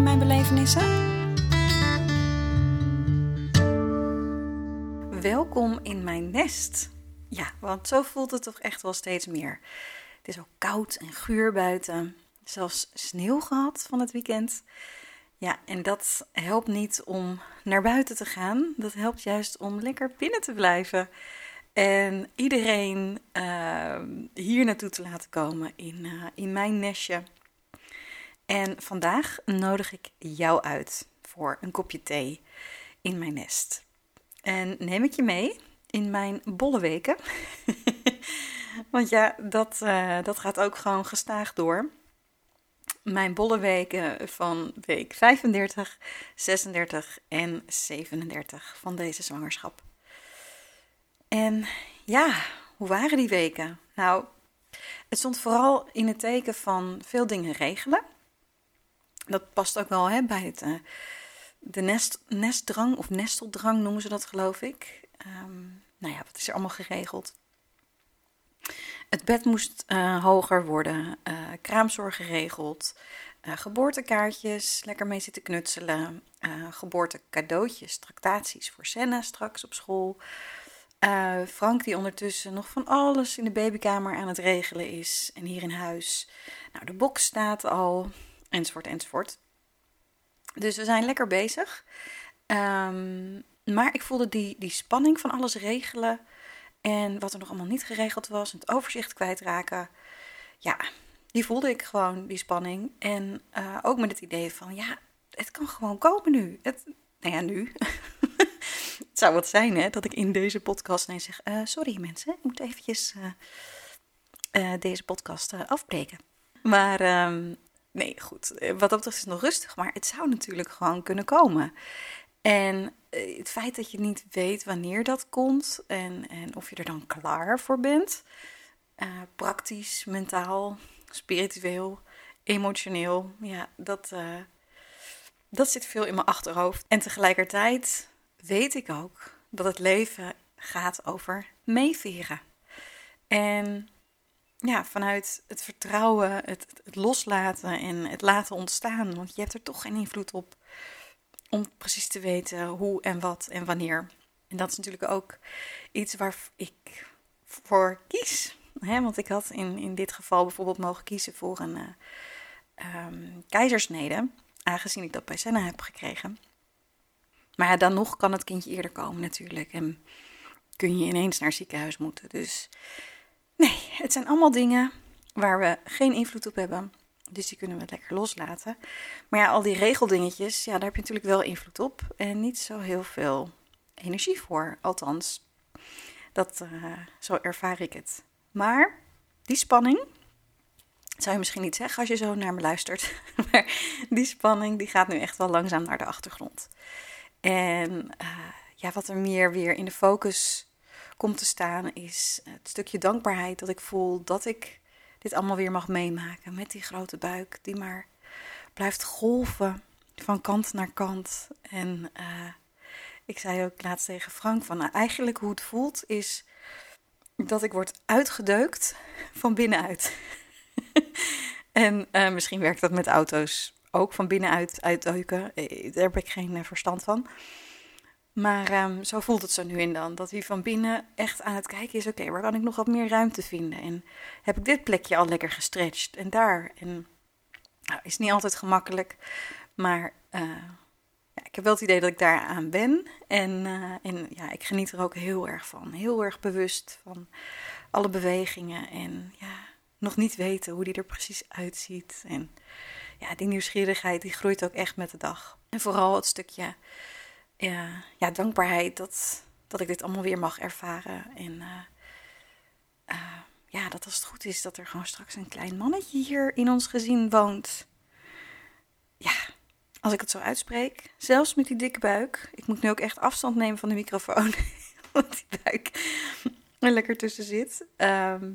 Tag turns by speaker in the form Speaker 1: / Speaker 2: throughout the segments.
Speaker 1: Mijn belevenissen? Welkom in mijn nest. Ja, want zo voelt het toch echt wel steeds meer. Het is ook koud en guur buiten. Zelfs sneeuw gehad van het weekend. Ja, en dat helpt niet om naar buiten te gaan. Dat helpt juist om lekker binnen te blijven. En iedereen uh, hier naartoe te laten komen in, uh, in mijn nestje. En vandaag nodig ik jou uit voor een kopje thee in mijn nest. En neem ik je mee in mijn bolle weken. Want ja, dat, uh, dat gaat ook gewoon gestaag door. Mijn bolle weken van week 35, 36 en 37 van deze zwangerschap. En ja, hoe waren die weken? Nou, het stond vooral in het teken van veel dingen regelen. Dat past ook wel hè, bij het, uh, de nest, nestdrang of nesteldrang noemen ze dat geloof ik. Um, nou ja, wat is er allemaal geregeld? Het bed moest uh, hoger worden, uh, kraamzorg geregeld, geboortekaartjes, lekker mee zitten knutselen, geboortecadeautjes, tractaties voor Senna straks op school. Frank die ondertussen nog van alles in de babykamer aan het regelen is en hier in huis. Nou, de box staat al, enzovoort, enzovoort. Dus we zijn lekker bezig. Um, maar ik voelde die, die spanning van alles regelen en wat er nog allemaal niet geregeld was, het overzicht kwijtraken. Ja, die voelde ik gewoon, die spanning. En uh, ook met het idee van, ja, het kan gewoon komen nu. Het, nou ja, nu. het zou wat zijn, hè, dat ik in deze podcast ineens zeg: uh, Sorry mensen, ik moet eventjes uh, deze podcast afbreken. Maar um, nee, goed. Wat dat betreft is het nog rustig, maar het zou natuurlijk gewoon kunnen komen. En het feit dat je niet weet wanneer dat komt en, en of je er dan klaar voor bent, praktisch, mentaal, spiritueel, emotioneel, ja, dat, dat zit veel in mijn achterhoofd. En tegelijkertijd weet ik ook dat het leven gaat over meeveren. En ja, vanuit het vertrouwen, het, het, loslaten en het laten ontstaan. Want je hebt er toch geen invloed op om precies te weten hoe en wat en wanneer. En dat is natuurlijk ook iets waar ik voor kies. Hè? Want ik had in, in dit geval bijvoorbeeld mogen kiezen voor een uh, keizersnede. Aangezien ik dat bij Senna heb gekregen. Maar dan nog kan het kindje eerder komen natuurlijk. En kun je ineens naar het ziekenhuis moeten. Dus nee, het zijn allemaal dingen waar we geen invloed op hebben. Dus die kunnen we lekker loslaten. Maar ja, al die regeldingetjes, ja, daar heb je natuurlijk wel invloed op. En niet zo heel veel energie voor. Althans, dat, uh, zo ervaar ik het. Maar die spanning, zou je misschien niet zeggen als je zo naar me luistert. Maar die spanning die gaat nu echt wel langzaam naar de achtergrond. En uh, ja, wat er meer weer in de focus komt te staan, is het stukje dankbaarheid dat ik voel dat ik dit allemaal weer mag meemaken. Met die grote buik die maar blijft golven van kant naar kant. En uh, ik zei ook laatst tegen Frank van nou, eigenlijk hoe het voelt is dat ik word uitgedeukt van binnenuit. en uh, misschien werkt dat met auto's ook van binnenuit uitdeuken. Eh, daar heb ik geen eh, verstand van. Maar um, zo voelt het zo nu en dan. Dat hij van binnen echt aan het kijken is: oké, waar kan ik nog wat meer ruimte vinden? En heb ik dit plekje al lekker gestretched? En daar. En nou, is niet altijd gemakkelijk. Maar uh, ja, ik heb wel het idee dat ik daar aan ben. En, uh, en ja, ik geniet er ook heel erg van. Heel erg bewust van alle bewegingen. En ja, nog niet weten hoe die er precies uitziet. En ja, die nieuwsgierigheid die groeit ook echt met de dag. En vooral het stukje ja, ja, dankbaarheid dat, dat ik dit allemaal weer mag ervaren. En uh, uh, ja, dat als het goed is, dat er gewoon straks een klein mannetje hier in ons gezin woont. Ja, als ik het zo uitspreek, zelfs met die dikke buik. Ik moet nu ook echt afstand nemen van de microfoon, want die buik er lekker tussen zit. Ehm,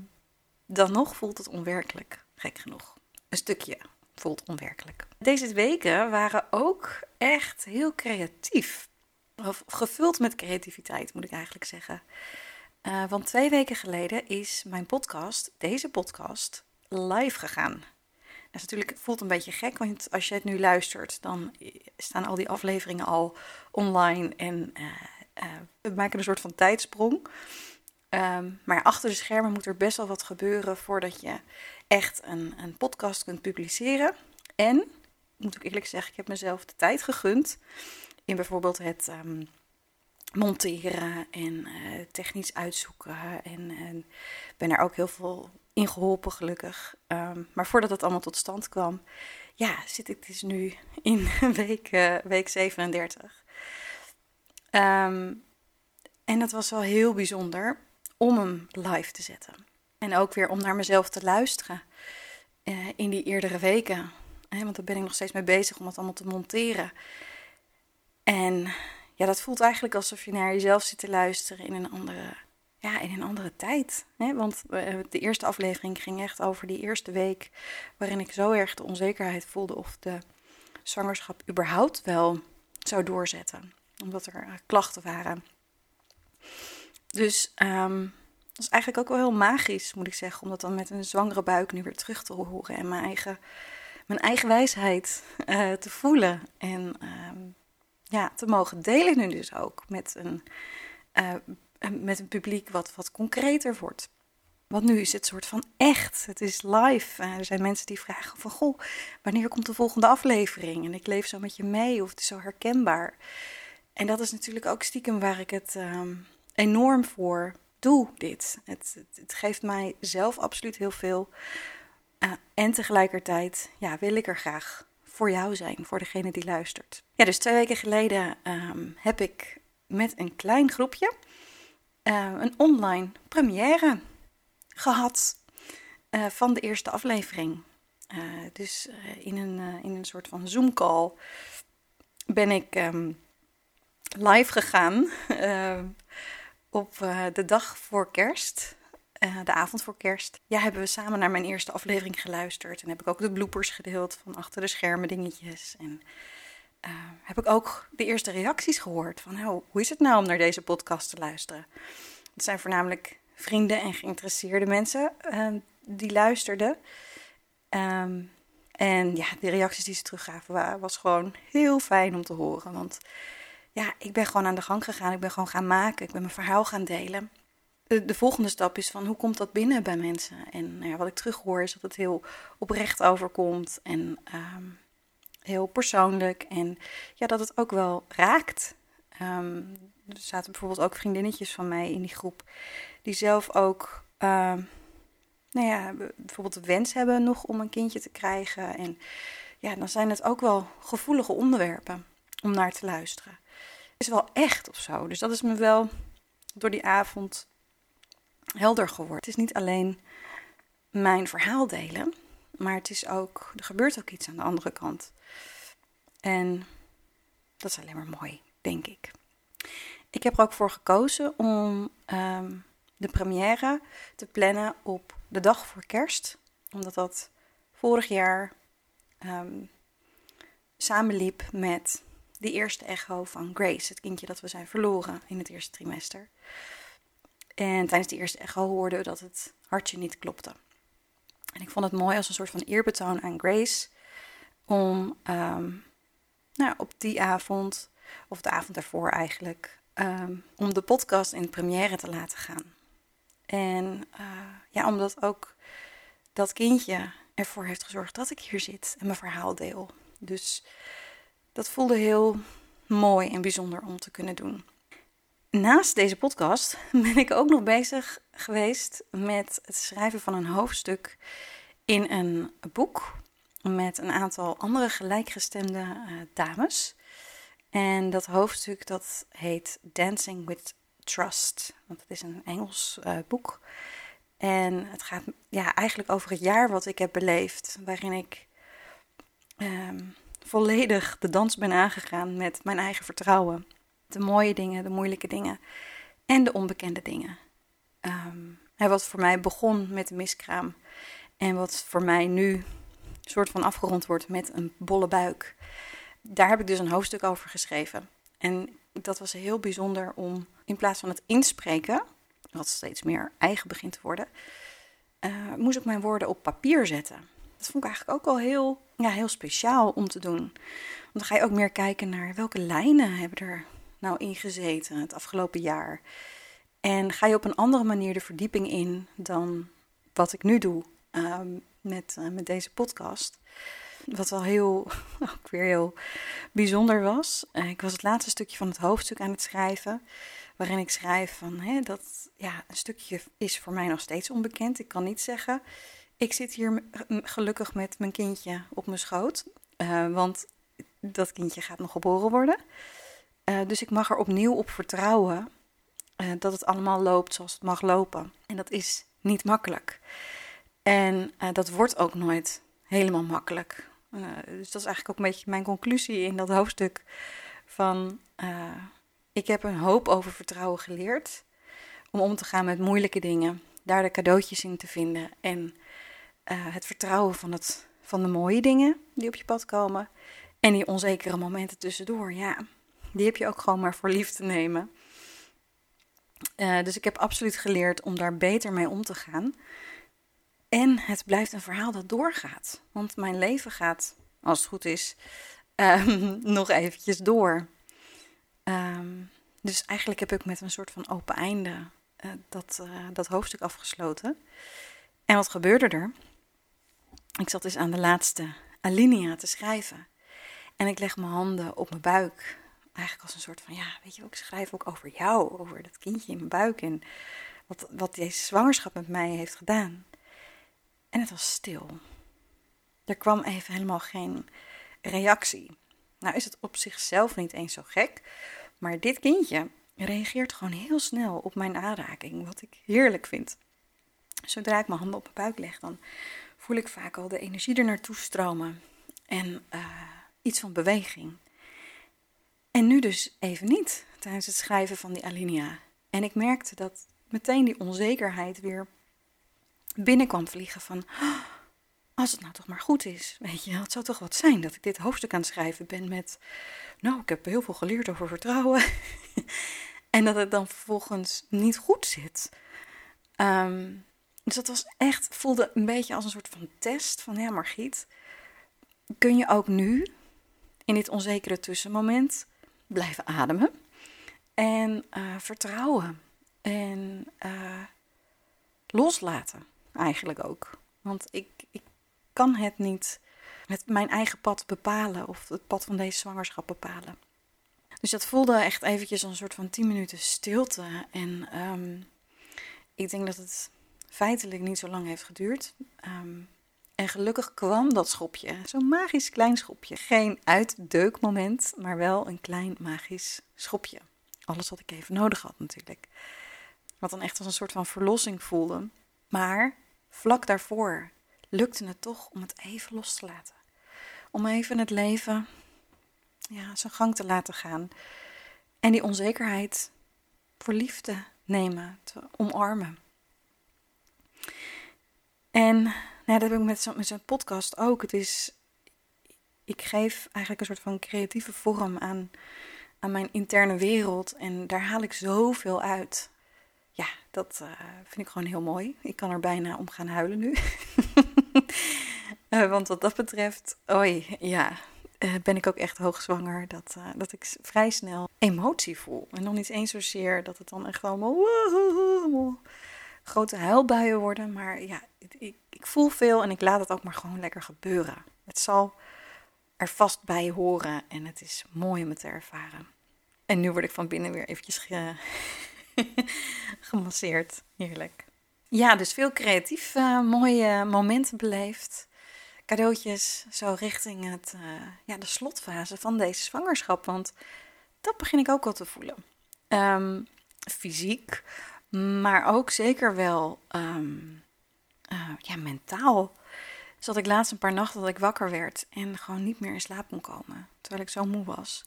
Speaker 1: dan nog voelt het onwerkelijk, gek genoeg. Een stukje voelt onwerkelijk. Deze weken waren ook echt heel creatief. Gevuld met creativiteit, moet ik eigenlijk zeggen. Uh, want twee weken geleden is mijn podcast, deze podcast, live gegaan. Dat is het voelt een beetje gek, want als je het nu luistert, dan staan al die afleveringen al online en uh, uh, we maken een soort van tijdsprong. Um, maar achter de schermen moet er best wel wat gebeuren voordat je echt een, een podcast kunt publiceren. En, moet ik eerlijk zeggen, ik heb mezelf de tijd gegund in bijvoorbeeld het um, monteren en uh, technisch uitzoeken. En, en, ben er ook heel veel in geholpen, gelukkig. Um, maar voordat het allemaal tot stand kwam, ja, zit ik dus nu in week, uh, week 37. Um, en dat was wel heel bijzonder om hem live te zetten. En ook weer om naar mezelf te luisteren uh, in die eerdere weken. Want daar ben ik nog steeds mee bezig om het allemaal te monteren. En ja, dat voelt eigenlijk alsof je naar jezelf zit te luisteren in een andere, ja, in een andere tijd. Hè? Want uh, de eerste aflevering ging echt over die eerste week waarin ik zo erg de onzekerheid voelde of de zwangerschap überhaupt wel zou doorzetten. Omdat er uh, klachten waren. Dus um, dat is eigenlijk ook wel heel magisch, moet ik zeggen, om dat dan met een zwangere buik nu weer terug te horen en mijn eigen, mijn eigen wijsheid uh, te voelen. En uh, ja, te mogen delen nu dus ook met een, uh, met een publiek wat, wat concreter wordt. Want nu is het soort van echt. Het is live. er zijn mensen die vragen van, goh, wanneer komt de volgende aflevering? En ik leef zo met je mee of het is zo herkenbaar. En dat is natuurlijk ook stiekem waar ik het um, enorm voor doe dit. Het, het, het, geeft mij zelf absoluut heel veel. Uh, en tegelijkertijd ja, wil ik er graag voor jou zijn, voor degene die luistert. Ja, dus twee weken geleden um, heb ik met een klein groepje uh, een online première gehad uh, van de eerste aflevering. dus in, een, in een soort van Zoom-call ben ik um, live gegaan op de dag voor kerst, uh, de avond voor kerst, ja, hebben we samen naar mijn eerste aflevering geluisterd. En heb ik ook de bloopers gedeeld van achter de schermen dingetjes. En uh, heb ik ook de eerste reacties gehoord van, nou, hoe is het nou om naar deze podcast te luisteren? Het zijn voornamelijk vrienden en geïnteresseerde mensen die luisterden. Um, en ja, de reacties die ze teruggaven was gewoon heel fijn om te horen. Want ja, ik ben gewoon aan de gang gegaan. Ik ben gewoon gaan maken. Ik ben mijn verhaal gaan delen. De, de volgende stap is van hoe komt dat binnen bij mensen? En nou ja, wat ik terughoor is dat het heel oprecht overkomt en um, heel persoonlijk. En ja, dat het ook wel raakt. Um, er zaten bijvoorbeeld ook vriendinnetjes van mij in die groep die zelf ook, uh, nou ja, bijvoorbeeld de wens hebben nog om een kindje te krijgen. En ja, dan zijn het ook wel gevoelige onderwerpen om naar te luisteren is wel echt of zo. Dus dat is me wel door die avond helder geworden. Het is niet alleen mijn verhaal delen, maar het is ook, er gebeurt ook iets aan de andere kant. En dat is alleen maar mooi, denk ik. Ik heb er ook voor gekozen om um, de première te plannen op de dag voor kerst. Omdat dat vorig jaar um, samenliep met die eerste echo van Grace, het kindje dat we zijn verloren in het eerste trimester. En tijdens die eerste echo hoorden we dat het hartje niet klopte. En ik vond het mooi als een soort van eerbetoon aan Grace om um, nou, op die avond, of de avond daarvoor eigenlijk, um, om de podcast in première te laten gaan. En uh, ja, omdat ook dat kindje ervoor heeft gezorgd dat ik hier zit en mijn verhaal deel. Dus dat voelde heel mooi en bijzonder om te kunnen doen. Naast deze podcast ben ik ook nog bezig geweest met het schrijven van een hoofdstuk in een boek met een aantal andere gelijkgestemde uh, dames. En dat hoofdstuk dat heet Dancing with Trust. Want het is een Engels uh, boek. En het gaat ja, eigenlijk over het jaar wat ik heb beleefd, waarin ik um, volledig de dans ben aangegaan met mijn eigen vertrouwen. De mooie dingen, de moeilijke dingen en de onbekende dingen. Um, en wat voor mij begon met de miskraam en wat voor mij nu een soort van afgerond wordt met een bolle buik. Daar heb ik dus een hoofdstuk over geschreven. En dat was heel bijzonder om in plaats van het inspreken, wat steeds meer eigen begint te worden, uh, moest ik mijn woorden op papier zetten. Dat vond ik eigenlijk ook al heel, ja, heel speciaal om te doen. Want dan ga je ook meer kijken naar welke lijnen hebben er nou ingezeten het afgelopen jaar. En ga je op een andere manier de verdieping in dan wat ik nu doe uh, met, uh, met deze podcast. Wat wel heel, ook weer heel bijzonder was. Uh, ik was het laatste stukje van het hoofdstuk aan het schrijven. Waarin ik schrijf van hè, dat ja, een stukje is voor mij nog steeds onbekend. Ik kan niet zeggen, ik zit hier gelukkig met mijn kindje op mijn schoot. Uh, want dat kindje gaat nog geboren worden. Uh, dus ik mag er opnieuw op vertrouwen uh, dat het allemaal loopt zoals het mag lopen. En dat is niet makkelijk. En dat wordt ook nooit helemaal makkelijk. dus dat is eigenlijk ook een beetje mijn conclusie in dat hoofdstuk van ik heb een hoop over vertrouwen geleerd om om te gaan met moeilijke dingen, daar de cadeautjes in te vinden en het vertrouwen van, het, van de mooie dingen die op je pad komen en die onzekere momenten tussendoor. Ja, die heb je ook gewoon maar voor lief te nemen. Uh, dus ik heb absoluut geleerd om daar beter mee om te gaan. En het blijft een verhaal dat doorgaat. Want mijn leven gaat, als het goed is, uh, nog eventjes door. Um, dus eigenlijk heb ik met een soort van open einde uh, dat, uh, dat hoofdstuk afgesloten. En wat gebeurde er? Ik zat dus aan de laatste alinea te schrijven. En ik leg mijn handen op mijn buik. Eigenlijk als een soort van, ja, weet je ik schrijf ook over jou, over dat kindje in mijn buik en wat, wat deze zwangerschap met mij heeft gedaan. En het was stil. Er kwam even helemaal geen reactie. Nou is het op zichzelf niet eens zo gek, maar dit kindje reageert gewoon heel snel op mijn aanraking, wat ik heerlijk vind. Zodra ik mijn handen op mijn buik leg, dan voel ik vaak al de energie er naartoe stromen en uh, iets van beweging. En nu dus even niet tijdens het schrijven van die alinea. En ik merkte dat meteen die onzekerheid weer binnenkwam vliegen van als het nou toch maar goed is. Weet je, het zou toch wat zijn dat ik dit hoofdstuk aan het schrijven ben met, nou, ik heb heel veel geleerd over vertrouwen. en dat het dan vervolgens niet goed zit. Um, dus dat was echt, voelde een beetje als een soort van test van, ja Margriet, kun je ook nu, in dit onzekere tussenmoment, blijven ademen en uh, vertrouwen en uh, loslaten eigenlijk ook. Want ik, ik kan het niet met mijn eigen pad bepalen of het pad van deze zwangerschap bepalen. Dus dat voelde echt eventjes een soort van 10 minuten stilte. En um, ik denk dat het feitelijk niet zo lang heeft geduurd. Um, en gelukkig kwam dat schopje, zo'n magisch klein schopje. Geen uitdeukmoment, maar wel een klein magisch schopje. Alles wat ik even nodig had natuurlijk. Wat dan echt als een soort van verlossing voelde. Maar vlak daarvoor lukte het toch om het even los te laten. Om even het leven ja, zijn gang te laten gaan. En die onzekerheid voor lief te nemen, te omarmen. En nou, dat heb ik met zo'n zo podcast ook. Het is, ik geef eigenlijk een soort van creatieve vorm aan, aan mijn interne wereld. En daar haal ik zoveel uit. Ja, dat uh, vind ik gewoon heel mooi. Ik kan er bijna om gaan huilen nu. uh, want wat dat betreft, oei, ja, uh, ben ik ook echt hoogzwanger. Dat, dat ik vrij snel emotie voel. En nog niet eens zozeer dat het dan echt allemaal grote huilbuien worden. Maar ja, ik, ik voel veel en ik laat het ook maar gewoon lekker gebeuren. Het zal er vast bij horen en het is mooi om het te ervaren. En nu word ik van binnen weer eventjes ge gemasseerd. Heerlijk. Ja, dus veel creatief uh, mooie momenten beleefd. Cadeautjes zo richting het, uh, ja, de slotfase van deze zwangerschap. Want dat begin ik ook al te voelen. Um, fysiek, maar ook zeker wel um, uh, ja, mentaal. zat ik laatst een paar nachten dat ik wakker werd en gewoon niet meer in slaap kon komen, terwijl ik zo moe was.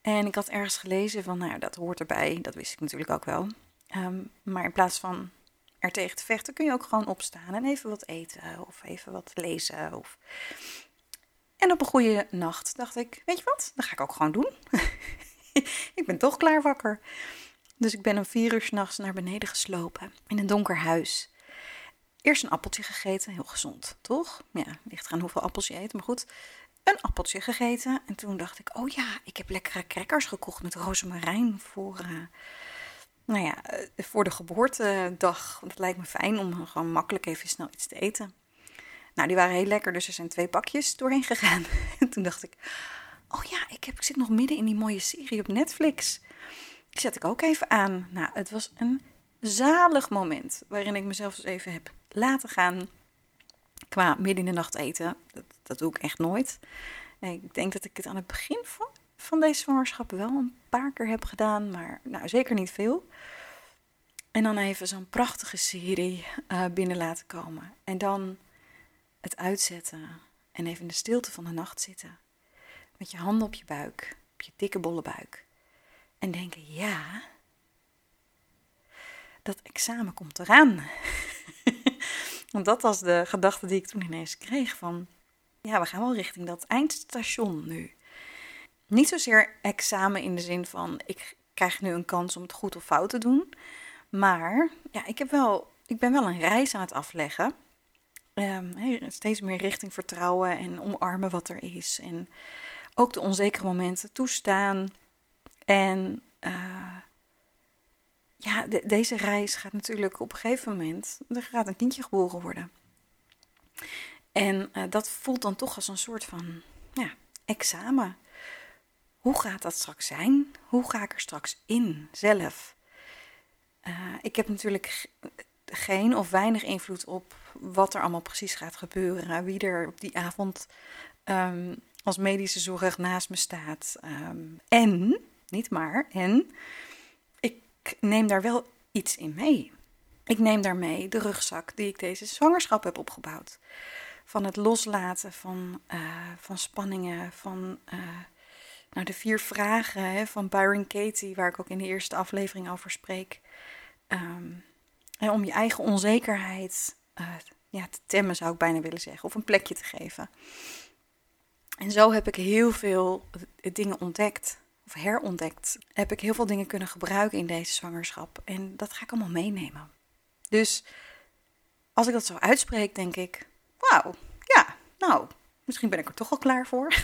Speaker 1: En ik had ergens gelezen van, nou dat hoort erbij, dat wist ik natuurlijk ook wel. Ehm, maar in plaats van er tegen te vechten, kun je ook gewoon opstaan en even wat eten of even wat lezen. Of... En op een goede nacht dacht ik, weet je wat, dat ga ik ook gewoon doen. ik ben toch klaar wakker. Dus ik ben om vier uur s'nachts naar beneden geslopen in een donker huis. Eerst een appeltje gegeten, heel gezond, toch? Ja, ligt eraan hoeveel appels je eet, maar goed. Een appeltje gegeten en toen dacht ik, oh ja, ik heb lekkere crackers gekocht met rozemarijn voor, uh, nou ja, eh, voor de geboortedag. Dat lijkt me fijn om gewoon makkelijk even snel iets te eten. Nou, die waren heel lekker, dus er zijn twee pakjes doorheen gegaan. En toen dacht ik, oh ja, ik, heb, ik zit nog midden in die mooie serie op Netflix. Die zet ik ook even aan. Nou, het was een zalig moment waarin ik mezelf dus even heb laten gaan qua midden in de nacht eten. Dat, dat doe ik echt nooit. Ik denk dat ik het aan het begin van, van deze zwangerschap wel een paar keer heb gedaan, maar nou, zeker niet veel. En dan even zo'n prachtige serie uh, binnen laten komen. En dan het uitzetten en even in de stilte van de nacht zitten. Met je handen op je buik, op je dikke bolle buik. En denken, ja, dat examen komt eraan. Want dat was de gedachte die ik toen ineens kreeg van, ja, we gaan wel richting dat eindstation nu. Niet zozeer examen in de zin van, ik krijg nu een kans om het goed of fout te doen. Maar ja, ik, heb wel, ik ben wel een reis aan het afleggen. Um, steeds meer richting vertrouwen en omarmen wat er is. En ook de onzekere momenten toestaan. En uh, ja, deze reis gaat natuurlijk op een gegeven moment, er gaat een kindje geboren worden. En uh, dat voelt dan toch als een soort van ja, examen. Hoe gaat dat straks zijn? Hoe ga ik er straks in zelf? Uh, ik heb natuurlijk geen of weinig invloed op wat er allemaal precies gaat gebeuren. Wie er op die avond um, als medische zorg naast me staat. Um, en, niet maar, en ik neem daar wel iets in mee. Ik neem daarmee de rugzak die ik deze zwangerschap heb opgebouwd. Van het loslaten van, uh, van spanningen, van uh, nou, de vier vragen hè, van Byron Katie, waar ik ook in de eerste aflevering over spreek. En om je eigen onzekerheid uh, ja, te temmen, zou ik bijna willen zeggen, of een plekje te geven. En zo heb ik heel veel dingen ontdekt of herontdekt, heb ik heel veel dingen kunnen gebruiken in deze zwangerschap. En dat ga ik allemaal meenemen. Dus als ik dat zo uitspreek, denk ik: wauw, ja, nou, misschien ben ik er toch al klaar voor.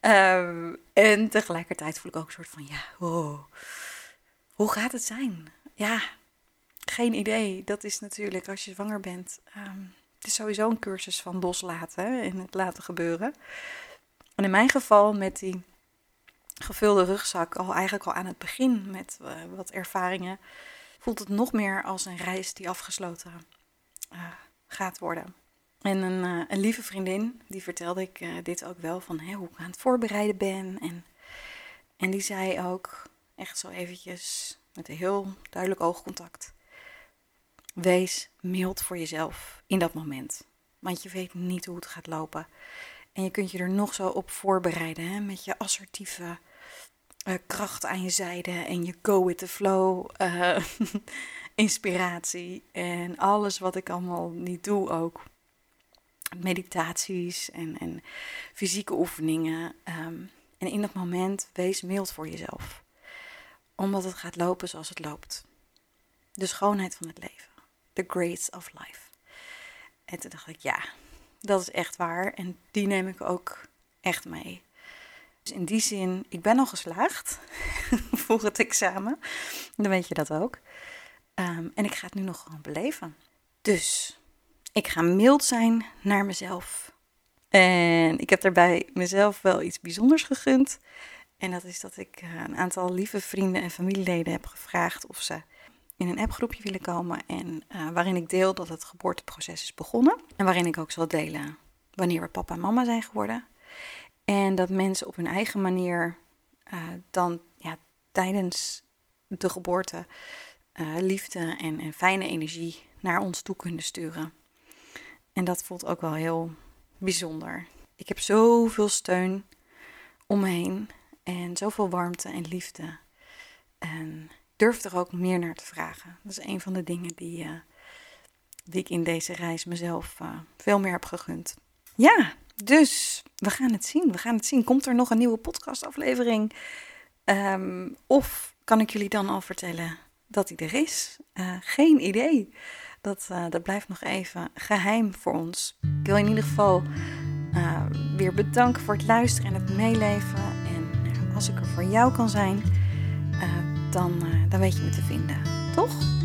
Speaker 1: um, en tegelijkertijd voel ik ook een soort van: ja, wow, hoe gaat het zijn? Ja, geen idee. Dat is natuurlijk als je zwanger bent. Um, het is sowieso een cursus van loslaten en het laten gebeuren. En in mijn geval met die gevulde rugzak al eigenlijk al aan het begin met uh, wat ervaringen, voelt het nog meer als een reis die afgesloten uh, gaat worden. En een, uh, een, lieve vriendin, die vertelde ik dit ook wel, van hè, hoe ik aan het voorbereiden ben. En, en die zei ook, echt zo eventjes, met een heel duidelijk oogcontact, wees mild voor jezelf in dat moment. Want je weet niet hoe het gaat lopen. En je kunt je er nog zo op voorbereiden hè, met je assertieve uh, kracht aan je zijde en je go with the flow uh, inspiratie en alles wat ik allemaal niet doe ook. Meditaties en, en fysieke oefeningen. Um, en in dat moment wees mild voor jezelf. Omdat het gaat lopen zoals het loopt. De schoonheid van het leven. The grace of life. En toen dacht ik, ja, dat is echt waar. En die neem ik ook echt mee. Dus in die zin, ik ben al geslaagd voor het examen. Dan weet je dat ook. Um, en ik ga het nu nog gewoon beleven. Dus ik ga mild zijn naar mezelf. En ik heb daarbij mezelf wel iets bijzonders gegund. En dat is dat ik uh, een aantal lieve vrienden en familieleden heb gevraagd of ze in een appgroepje willen komen. En uh, waarin ik deel dat het geboorteproces is begonnen. En waarin ik ook zal delen wanneer we papa en mama zijn geworden. En dat mensen op hun eigen manier uh, dan ja, tijdens de geboorte uh, liefde en, en, fijne energie naar ons toe kunnen sturen. En dat voelt ook wel heel bijzonder. Ik heb zoveel steun om me heen en zoveel warmte en liefde. En durf er ook meer naar te vragen. Dat is een van de dingen die, uh, die ik in deze reis mezelf veel meer heb gegund. Ja, dus we gaan het zien. We gaan het zien. Komt er nog een nieuwe podcastaflevering? Um, of kan ik jullie dan al vertellen dat hij er is? Uh, geen idee. Dat, uh, dat blijft nog even geheim voor ons. Ik wil in ieder geval uh, weer bedanken voor het luisteren en het meeleven. En als ik er voor jou kan zijn, dan, dan weet je me te vinden. Toch?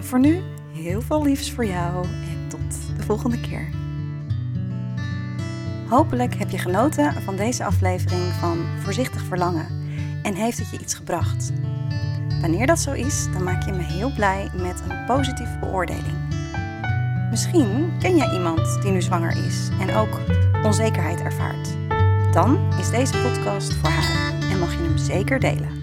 Speaker 1: voor nu heel veel liefs voor jou en tot de volgende keer. Hopelijk heb je genoten van deze aflevering van Voorzichtig Verlangen en heeft het je iets gebracht. Wanneer dat zo is, dan maak je me heel blij met een positieve beoordeling. Misschien ken jij iemand die nu zwanger is en ook onzekerheid ervaart. Dan is deze podcast voor haar en mag je hem zeker delen.